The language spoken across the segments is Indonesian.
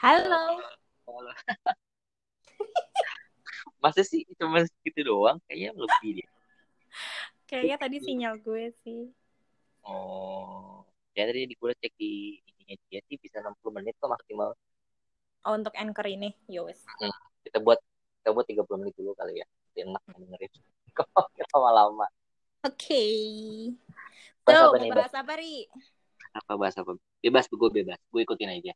Halo. Masa sih cuma segitu doang? Kayaknya lebih deh. Kayaknya tadi sinyal gue sih. Oh, ya tadi di gue cek di ininya dia sih bisa 60 menit kok maksimal. Oh, untuk anchor ini, yowes. Hmm, kita buat kita buat 30 menit dulu kali ya. Biar enak dengerin. Kok lama-lama. Oke. Okay. Bahas So, apa nih, bahas apa, Ri? Apa bahas apa? Bebas, gue bebas. Gue ikutin aja.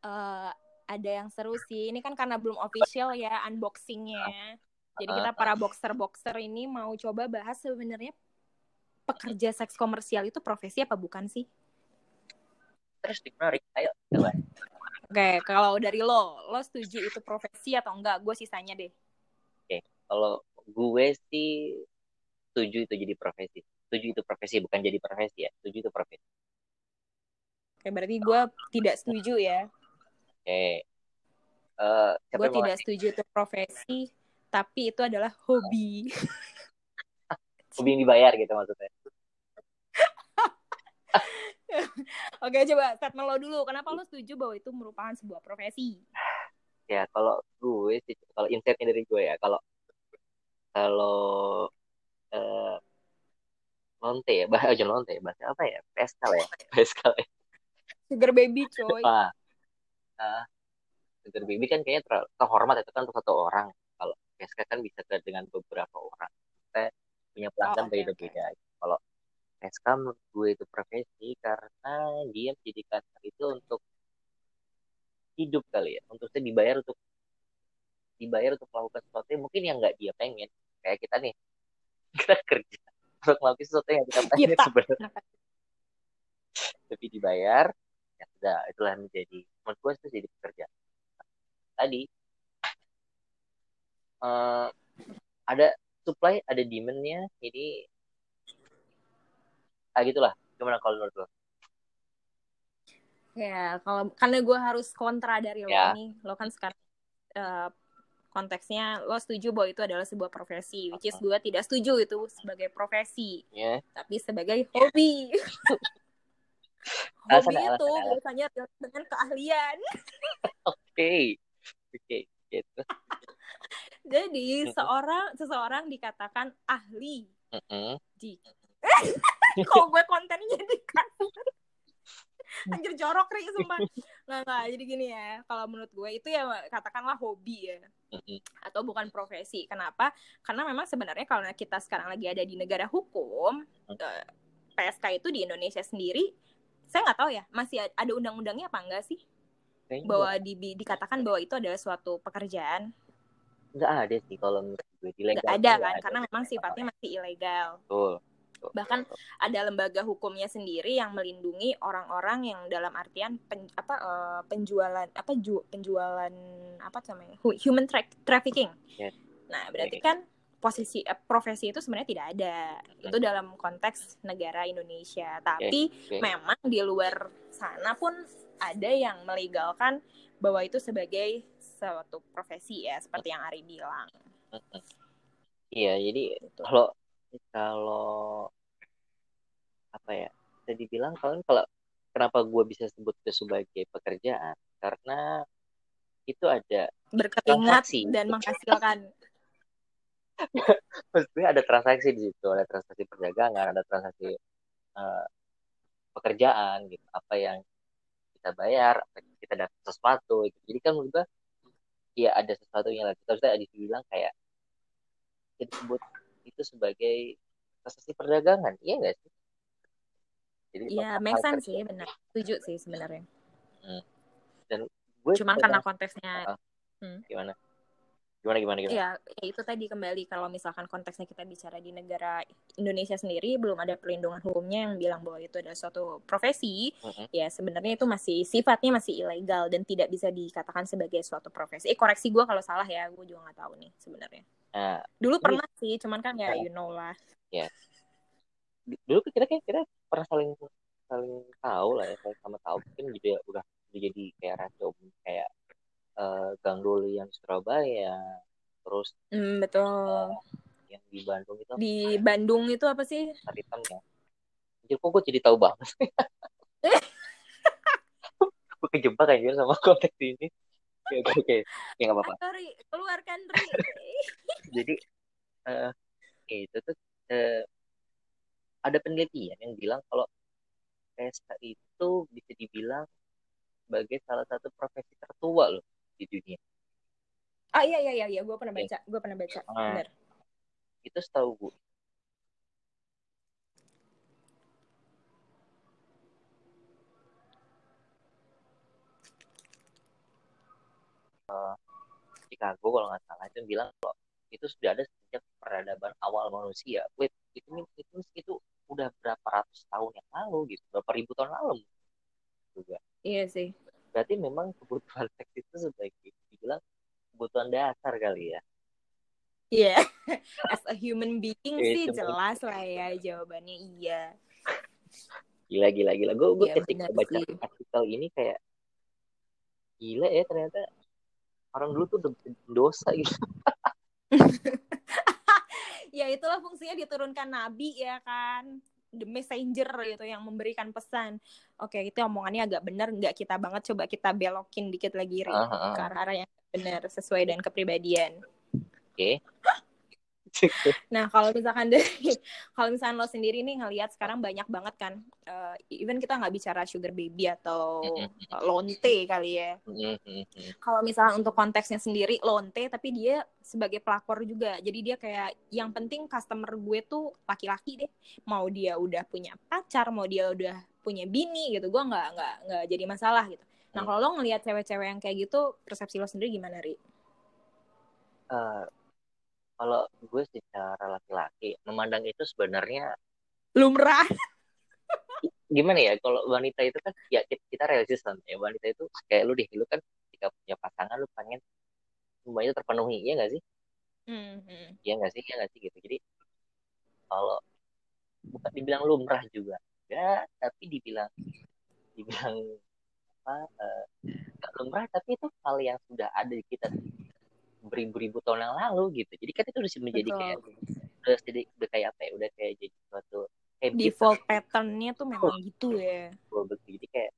Eh, ada yang seru sih. Ini kan karena belum official ya unboxingnya. Jadi kita para boxer-boxer ini mau coba bahas sebenarnya pekerja seks komersial itu profesi apa bukan sih? Terus menarik. Ayo, coba. Oke, kalau dari lo, lo setuju itu profesi atau enggak? Gue sisanya deh. Kalau gue sih setuju itu jadi profesi. Setuju itu profesi, bukan jadi profesi ya. Setuju itu profesi. Oke, berarti gue tidak setuju ya. Oke. Eh, siapa Gue tidak setuju itu profesi, tapi itu adalah hobi. hobi yang dibayar gitu maksudnya? Oke, coba statement lo dulu. Kenapa lo setuju bahwa itu merupakan sebuah profesi? Ya, kalau gue sih, kalau insightnya dari gue ya, kalau kalau eh, lonte ya, bahasa aja lonte, bahasa apa ya? Peskal ya, peskal ya. Sugar baby, coy. Wah, ah, sugar baby kan kayaknya ter- terhormat itu kan untuk satu orang. Kalau peskal kan bisa ke dengan beberapa orang. Kita punya pelanggan Oh, beda-beda. Kalau peskal menurut gue itu profesi karena dia menjadikan itu untuk hidup kali ya, untuk saya dibayar untuk dibayar untuk melakukan sesuatu yang mungkin yang nggak dia pengen. Kayak kita nih, kita kerja untuk melakukan sesuatu yang kita pengen Kita. sebenarnya, tapi dibayar, ya sudah itulah menjadi menurut gue itu jadi pekerjaan. Tadi eh, ada supply, ada demand-nya, jadi ah gitulah. Gimana kalau menurut lo? Ya, kalau karena gue harus kontra dari lo Ya. nih, lo kan sekarang eh, konteksnya lo setuju bahwa itu adalah sebuah profesi, which is gue tidak setuju itu sebagai profesi, Ya, tapi sebagai hobi. Hobi alasan, itu alasan. biasanya dengan keahlian. oke, oke, gitu. Jadi seorang seseorang dikatakan ahli. Mm-mm. di kok gue kontennya jadi kasar anjir jorok ri sumpah. Nggak nggak jadi gini ya kalau menurut gue itu ya katakanlah hobi ya. Atau bukan profesi. Kenapa? Karena memang sebenarnya kalau kita sekarang lagi ada di negara hukum eh, PSK itu di Indonesia sendiri saya nggak tahu ya masih ada undang-undangnya apa enggak sih Kayaknya bahwa di, di- dikatakan bahwa itu adalah suatu pekerjaan nggak ada sih kalau menurut gue nggak ada kan karena memang sifatnya masih ilegal betul, betul. Bahkan ada lembaga hukumnya sendiri yang melindungi orang-orang yang dalam artian pen- apa eh, penjualan apa ju- penjualan apa namanya hu- human tra- trafficking. Yes. Nah berarti Oke. kan posisi eh, profesi itu sebenarnya tidak ada itu dalam konteks negara Indonesia. Tapi Oke. memang di luar sana pun ada yang melegalkan bahwa itu sebagai suatu profesi ya seperti yang Ari bilang. Iya, jadi Gitu. kalau kalau apa ya bisa dibilang kalau kalau kenapa gue bisa sebut itu sebagai pekerjaan karena itu ada Berkeringat dan menghasilkan. Maksudnya ada transaksi di situ ada transaksi perdagangan ada transaksi eh, pekerjaan gitu. Apa yang kita bayar apa yang kita dapat sesuatu gitu. jadi kan menurut gue ya ada sesuatu yang kita bisa dibilang kayak kita disebut itu sebagai transaksi perdagangan. Iya nggak sih? Jadi Iya, hal make sense sih, benar. Setuju sih sebenarnya. gue Cuman karena konteksnya, gimana gimana gimana gimana ya, ya itu tadi kembali kalau misalkan konteksnya kita bicara di negara Indonesia sendiri belum ada perlindungan hukumnya yang bilang bahwa itu adalah suatu profesi, Mm-mm. ya sebenarnya itu masih sifatnya masih ilegal dan tidak bisa dikatakan sebagai suatu profesi. Eh koreksi gue kalau salah ya, gue juga nggak tahu nih sebenarnya. nah Dulu Ini- pernah sih, cuman kan ya Oh. you know lah. dulu kita kayak kita pernah saling saling tahu lah ya saling sama tahu mungkin juga udah udah jadi kayak rahasia eh, Gang Doli yang Surabaya. Terus Hmm, betul. yang di Bandung itu Di Bandung itu apa sih? pasar hitam ya Anjir kok gue jadi tahu banget kejebak aja sama konteks ini. Oke oke oke. Ya nggak apa-apa. Sorry, keluarkan Ri. jadi uh, itu tuh uh, ada penelitian yang bilang kalau PSK itu bisa dibilang sebagai salah satu profesi tertua loh di dunia. Ah iya iya iya, iya. gue pernah baca, gue pernah baca, Nah, bener. Itu setahu gue. Uh, Chicago kalau nggak salah itu bilang kalau itu sudah ada sejak peradaban awal manusia. Wait, itu itu itu udah berapa ratus tahun yang lalu gitu, berapa ribu tahun lalu juga. Iya sih. Berarti memang kebutuhan seks itu sebagai dibilang kebutuhan dasar kali ya. Iya, yeah. as a human being Iya, sih jelas lah ya jawabannya iya. Gila gila gila. Gue gue Iya, ketika baca sih. artikel ini kayak gila ya ternyata orang dulu tuh dosa gitu. Ya itulah fungsinya diturunkan nabi ya kan. The messenger gitu yang memberikan pesan. Oke, itu omongannya agak benar nggak kita banget coba kita belokin dikit lagi Ri, ah, ah. ke arah yang benar sesuai dengan kepribadian. Oke. Nah, kalau misalkan dari kalau misalkan lo sendiri nih ngelihat sekarang banyak banget kan, eh, even kita nggak bicara sugar baby atau eh, lonte kali ya. Mm, mm, mm. Kalau misalnya untuk konteksnya sendiri lonte, tapi dia sebagai pelakor juga. Jadi dia kayak yang penting customer gue tuh laki-laki deh. Mau dia udah punya pacar, mau dia udah punya bini gitu, gue nggak nggak nggak jadi masalah gitu. Nah, Hmm. kalau lo ngelihat cewek-cewek yang kayak gitu, persepsi lo sendiri gimana, Ri? Eh, kalau gue secara laki-laki memandang itu sebenarnya Lumrah. gimana ya kalau wanita itu kan ya kita, kita resisten ya wanita itu kayak lu deh lu kan ketika punya pasangan lu pengen semuanya terpenuhi ya nggak sih Hmm, hmm. ya nggak sih ya nggak sih gitu jadi kalau bukan dibilang lumrah juga ya tapi dibilang dibilang apa eh, nggak lumrah tapi itu hal yang sudah ada di kita beribu-ribu tahun yang lalu gitu. Jadi kan itu udah menjadi Betul. kayak udah jadi udah kayak apa ya udah kayak jadi suatu habit Default pattern-nya tuh memang gitu ya. gue begitu jadi kayak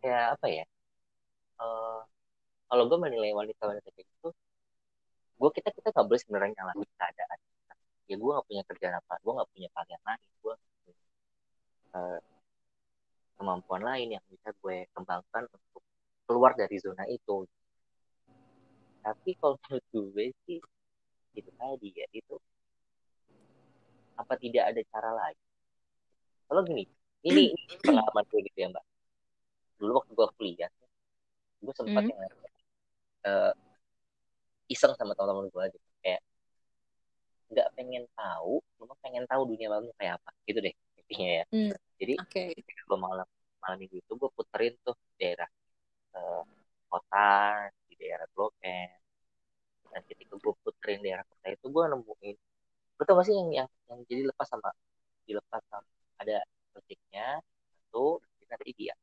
kayak apa ya eh kalau gue menilai wanita-wanita kayak gitu gue kita kita nggak boleh sebenarnya nyalahin keadaan ya gue nggak punya kerjaan apa gue nggak punya kalian lain gue eh, kemampuan lain yang bisa gue kembangkan untuk keluar dari zona itu tapi kalau menurut gue sih itu tadi ya itu apa tidak ada cara lain kalau gini ini, ini pengalaman gue gitu ya mbak dulu waktu gue kuliah gue sempat Hmm. yang eh, iseng sama teman-teman gue gitu kayak nggak pengen tahu cuma pengen tahu dunia malam kayak apa gitu deh intinya ya Hmm. jadi ketika gue malam malam minggu itu gue puterin tuh daerah eh, kota daerah Blok M dan ketika gue puterin daerah kota itu gue nemuin lu tau gak sih yang yang, yang jadi lepas sama dilepas sama ada ojeknya satu nanti dia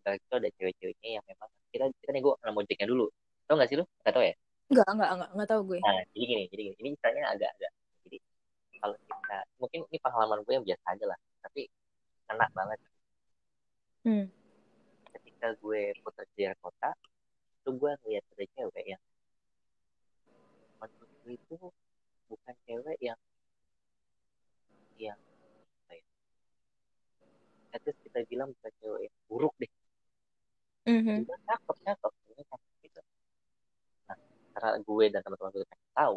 Setelah itu ada cewek-ceweknya yang memang kita kita nih gue nama ojeknya dulu. Tau gak sih lu? Gak tau ya? Enggak, enggak, enggak, enggak tahu gue. nah jadi gini jadi gini. Ini ceritanya agak-agak jadi kalau kita mungkin ini pengalaman gue yang biasa aja lah tapi kena banget. Hmm. ketika gue putar di kota itu gue ngeliat ada cewek yang menurut gue itu bukan cewek yang yang apa ya at least kita bilang bukan cewek yang buruk deh Mhm. juga cakep cakep cakep gitu nah karena gue dan teman-teman gue pengen tahu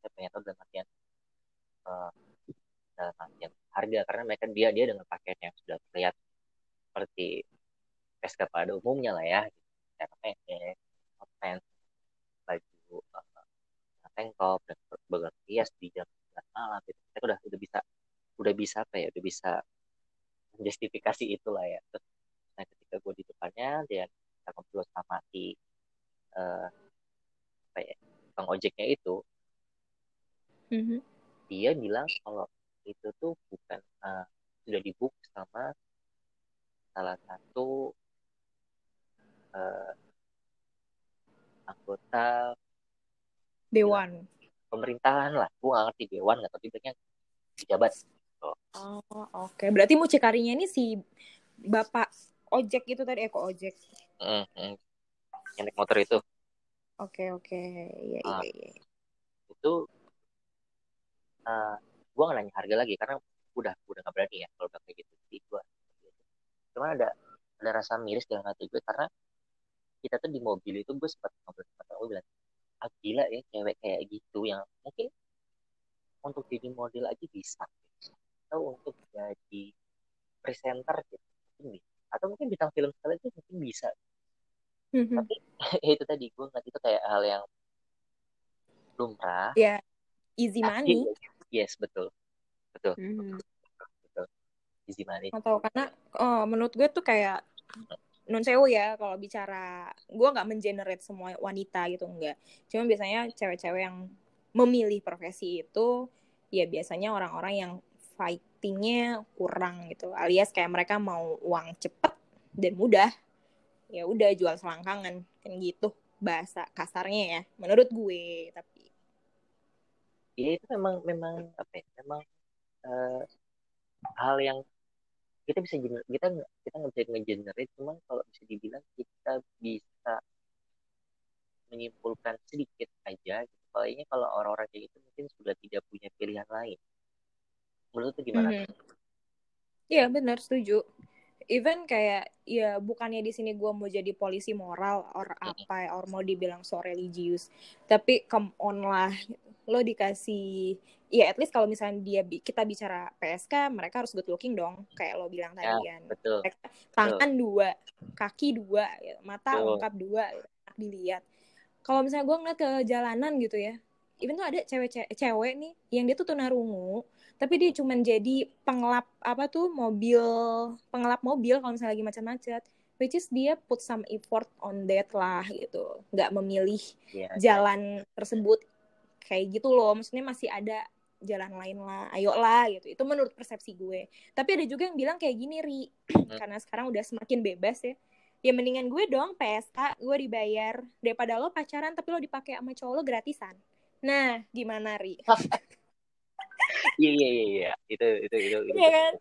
saya pengen tahu dalam artian eh, dalam artian harga karena mereka dia dia dengan pakaian yang sudah terlihat seperti peska pada umumnya lah ya gitu. Cara pendek, pants, baju eh, tank top dan berbagai hias di jam 9 malam gitu. Kita udah udah bisa udah bisa apa ya udah bisa menjustifikasi itulah ya. Terus, nah ketika gue di depannya dia kita ngobrol sama si eh, apa ya bang ojeknya itu Mhm. dia bilang kalau itu tuh bukan eh, sudah dibook sama salah satu eh, anggota Dewan. pemerintahan lah gue gak ngerti dewan nggak tapi bilangnya pejabat Oh, oke. Berarti mucikarinya ini si bapak ojek gitu tadi eko ojek mm, mm. yang naik motor itu oke oke iya Ah. iya iya itu uh, gue nggak nanya harga lagi karena udah udah nggak berani ya kalau udah kayak gitu jadi gue cuman ada ada rasa miris dalam hati gue karena kita tuh di mobil itu gue sempat ngobrol sama gue bilang ah gila ya cewek kayak gitu yang mungkin untuk jadi model aja bisa atau untuk jadi presenter gitu mungkin bisa. Atau mungkin bintang film sekali itu mungkin bisa. Mhm. tapi ya itu tadi gue ngeliat itu kayak hal yang lumrah. Ya easy Tapi, money. yes betul betul Mhm. betul easy money. Atau karena oh, menurut gue tuh kayak non sewu ya kalau bicara gue nggak mengenerate semua wanita gitu enggak cuma biasanya cewek-cewek yang memilih profesi itu ya biasanya orang-orang yang fightingnya kurang gitu. Alias kayak mereka mau uang cepet dan mudah ya udah jual selangkangan kan gitu bahasa kasarnya ya menurut gue tapi. Ya itu memang memang apa ya memang eh, hal yang kita bisa kita nggak- kita nggak bisa ngegenerate cuman kalau bisa dibilang kita bisa menyimpulkan sedikit aja gitu. Palingnya kalau orang-orang kayak gitu mungkin sudah tidak punya pilihan lain menurut tuh gimana Mhm. Iya benar setuju. Even kayak ya bukannya di sini gue mau jadi polisi moral or apa or mau dibilang so religius, tapi come on lah lo dikasih ya at least kalau misalnya dia kita bicara PSK mereka harus good looking dong kayak lo bilang ya tadi kan betul Mereka tangan dua kaki dua gitu. mata Betul. lengkap dua gitu. dilihat kalau misalnya gue ngeliat ke jalanan gitu ya even tuh ada cewek cewek nih yang dia tuh tunarungu tapi dia cuman jadi pengelap apa tuh mobil pengelap mobil kalau misalnya lagi macet-macet which is dia put some effort on that lah gitu nggak memilih ya jalan tersebut kayak gitu loh. Maksudnya masih ada jalan lain lah. Ayo lah gitu. Itu menurut persepsi gue. Tapi ada juga yang bilang kayak gini ri. Karena sekarang udah semakin bebas ya. Ya mendingan gue dong PSK gue dibayar. Daripada lo pacaran tapi lo dipakai sama cowok lo gratisan. Nah gimana ri? Iya iya iya iya. itu itu itu itu Iya kan?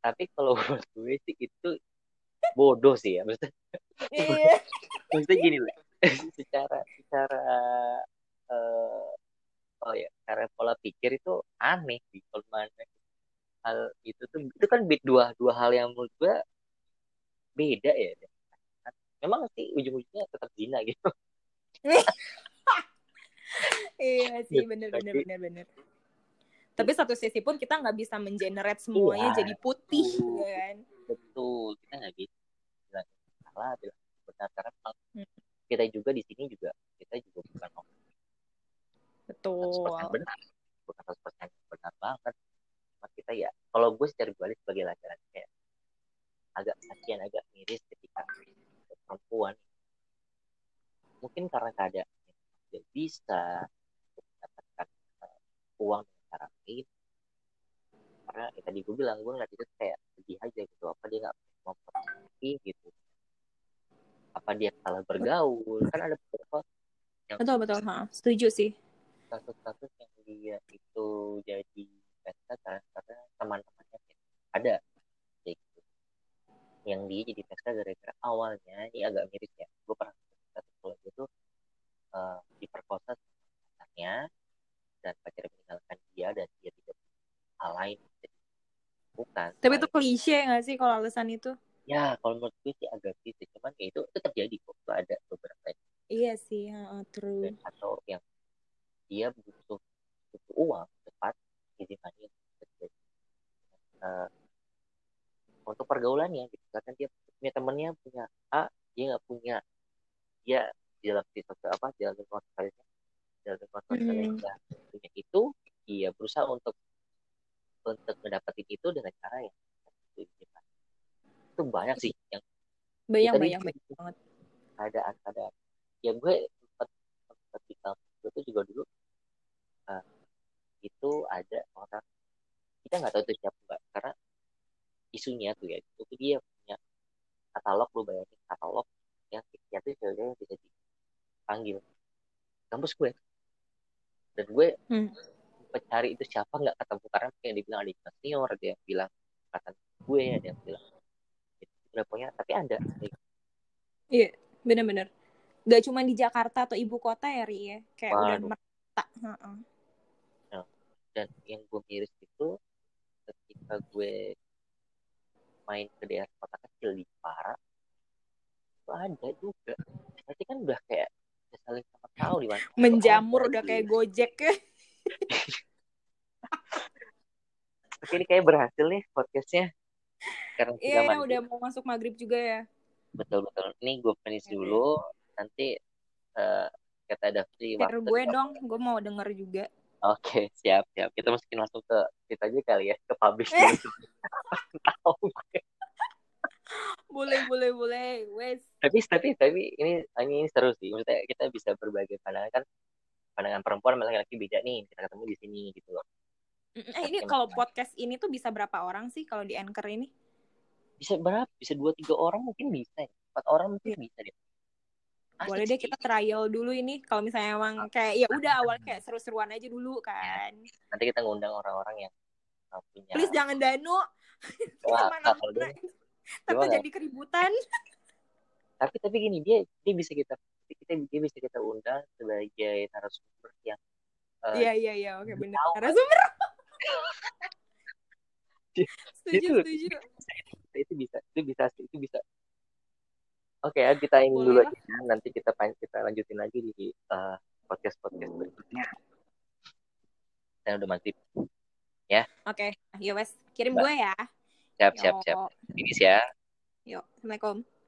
tapi kalau menurut gue sih itu bodoh sih ya. Maksudnya iya. Maksudnya gini lah secara secara eh, oh ya cara pola pikir itu aneh sih kalau mana hal itu tuh itu kan dua dua hal yang menurut gue beda ya memang sih ujung-ujungnya tetap zina gitu iya sih bener bener bener bener tapi satu sisi pun kita nggak bisa mengenerate semuanya Iya. jadi putih Betul. ya kan betul kita nggak bisa bilang salah bilang benar karena memang Hmm. Kita juga di sini juga kita juga bukan betul. 100% benar. Bukan 100% benar banget. Cuma kita ya kalau gue secara pribadi sebagai laki-laki kayak agak kasihan agak miris ketika perempuan. Mungkin karena keadaan tidak bisa mendapatkan eh, uang dengan cara lain karena ya, tadi gue bilang gue ngeliat itu kayak sedih aja gitu. Apa dia nggak mau pergi gitu apa dia salah bergaul? Kan ada beberapa betul betul. Ha setuju sih. Kasus-kasus yang dia itu jadi pesta karena, karena teman-temannya ada. Kayak gitu. Yang dia jadi pesta gara-gara awalnya ini agak miris ya. Gue pernah satu kalau itu eh, diperkosa pacarnya dan pacarnya meninggalkan dia dan dia tidak hal lain. Bukan tapi itu klise nggak sih kalau alasan itu? Ya kalau menurut gue sih agak kritis cuman ya itu itu terjadi kok Itu ada beberapa yang iya true. Dan atau yang dia butuh butuh uang cepat jadi money Eh, untuk pergaulannya gitu karena dia punya temennya punya A dia nggak punya dia di dalam sosial apa di dalam lingkungan sosialnya di dalam lingkungan sosialnya Hmm. dia punya itu dia berusaha untuk untuk mendapatkan itu dengan cara yang itu banyak sih yang banyak banyak banyak banget. Keadaan keadaan ya gue sempat sempat di kampus gue tuh juga dulu eh, itu ada orang kita nggak tahu itu siapa mbak karena isunya tuh ya itu tuh dia punya katalog lu bayangin katalog yang ya tuh cewek yang bisa dipanggil kampus gue dan gue Hmm. cari itu siapa nggak ketemu karena yang dibilang ada yang senior ada yang bilang kata gue ada yang bilang udah punya tapi ada Iya, bener-bener. Gak cuma di Jakarta atau ibu kota ya, Ri ya. Kayak udah Waduh. merata. Heeh. dan yang gue miris itu ketika gue main ke daerah kota kecil di Jepara itu ada juga berarti kan udah kayak udah saling sama tahu di mana Menjamur udah iya. kayak Gojek ya. Oke, ini kayak berhasil nih podcastnya karena Iya, mandi. udah mau masuk maghrib juga ya. betul betul ini gue finish Oke. dulu nanti eh, kata ada free Share waktu gue dong, gue mau denger juga. Oke, siap, siap. Kita masukin langsung ke kita aja kali ya, ke publish dulu. Tahu gue. Boleh, boleh, boleh. Wes. tapi tapi tapi ini ini seru sih. Maksudnya kita bisa berbagi pandangan kan pandangan perempuan sama laki-laki beda nih. Kita ketemu di sini gitu loh. Eh, ini kalau podcast ini tuh bisa berapa orang sih kalau di Anchor ini? Bisa berapa? Bisa dua tiga orang mungkin bisa. ya. Empat orang mungkin bisa deh. Boleh deh kita trial dulu ini. Kalau misalnya emang kayak ya udah awal kayak seru-seruan aja dulu kan. Nanti kita ngundang orang-orang yang uh, punya. Please jangan Danu. Wah, kalau dia- jadi keributan. Tapi tapi gini dia dia bisa kita kita dia bisa kita undang sebagai narasumber yang uh, Iya, iya, iya. Oke, tahu. Narasumber. setuju, Itu- setuju. itu bisa itu bisa itu bisa oke ya kita ini dulu aja nanti kita kita lanjutin lagi di podcast podcast berikutnya. Dan udah mati Oke, ya wes. Kirim gue ya. siap siap siap. Finish ya. Yuk, Assalamualaikum.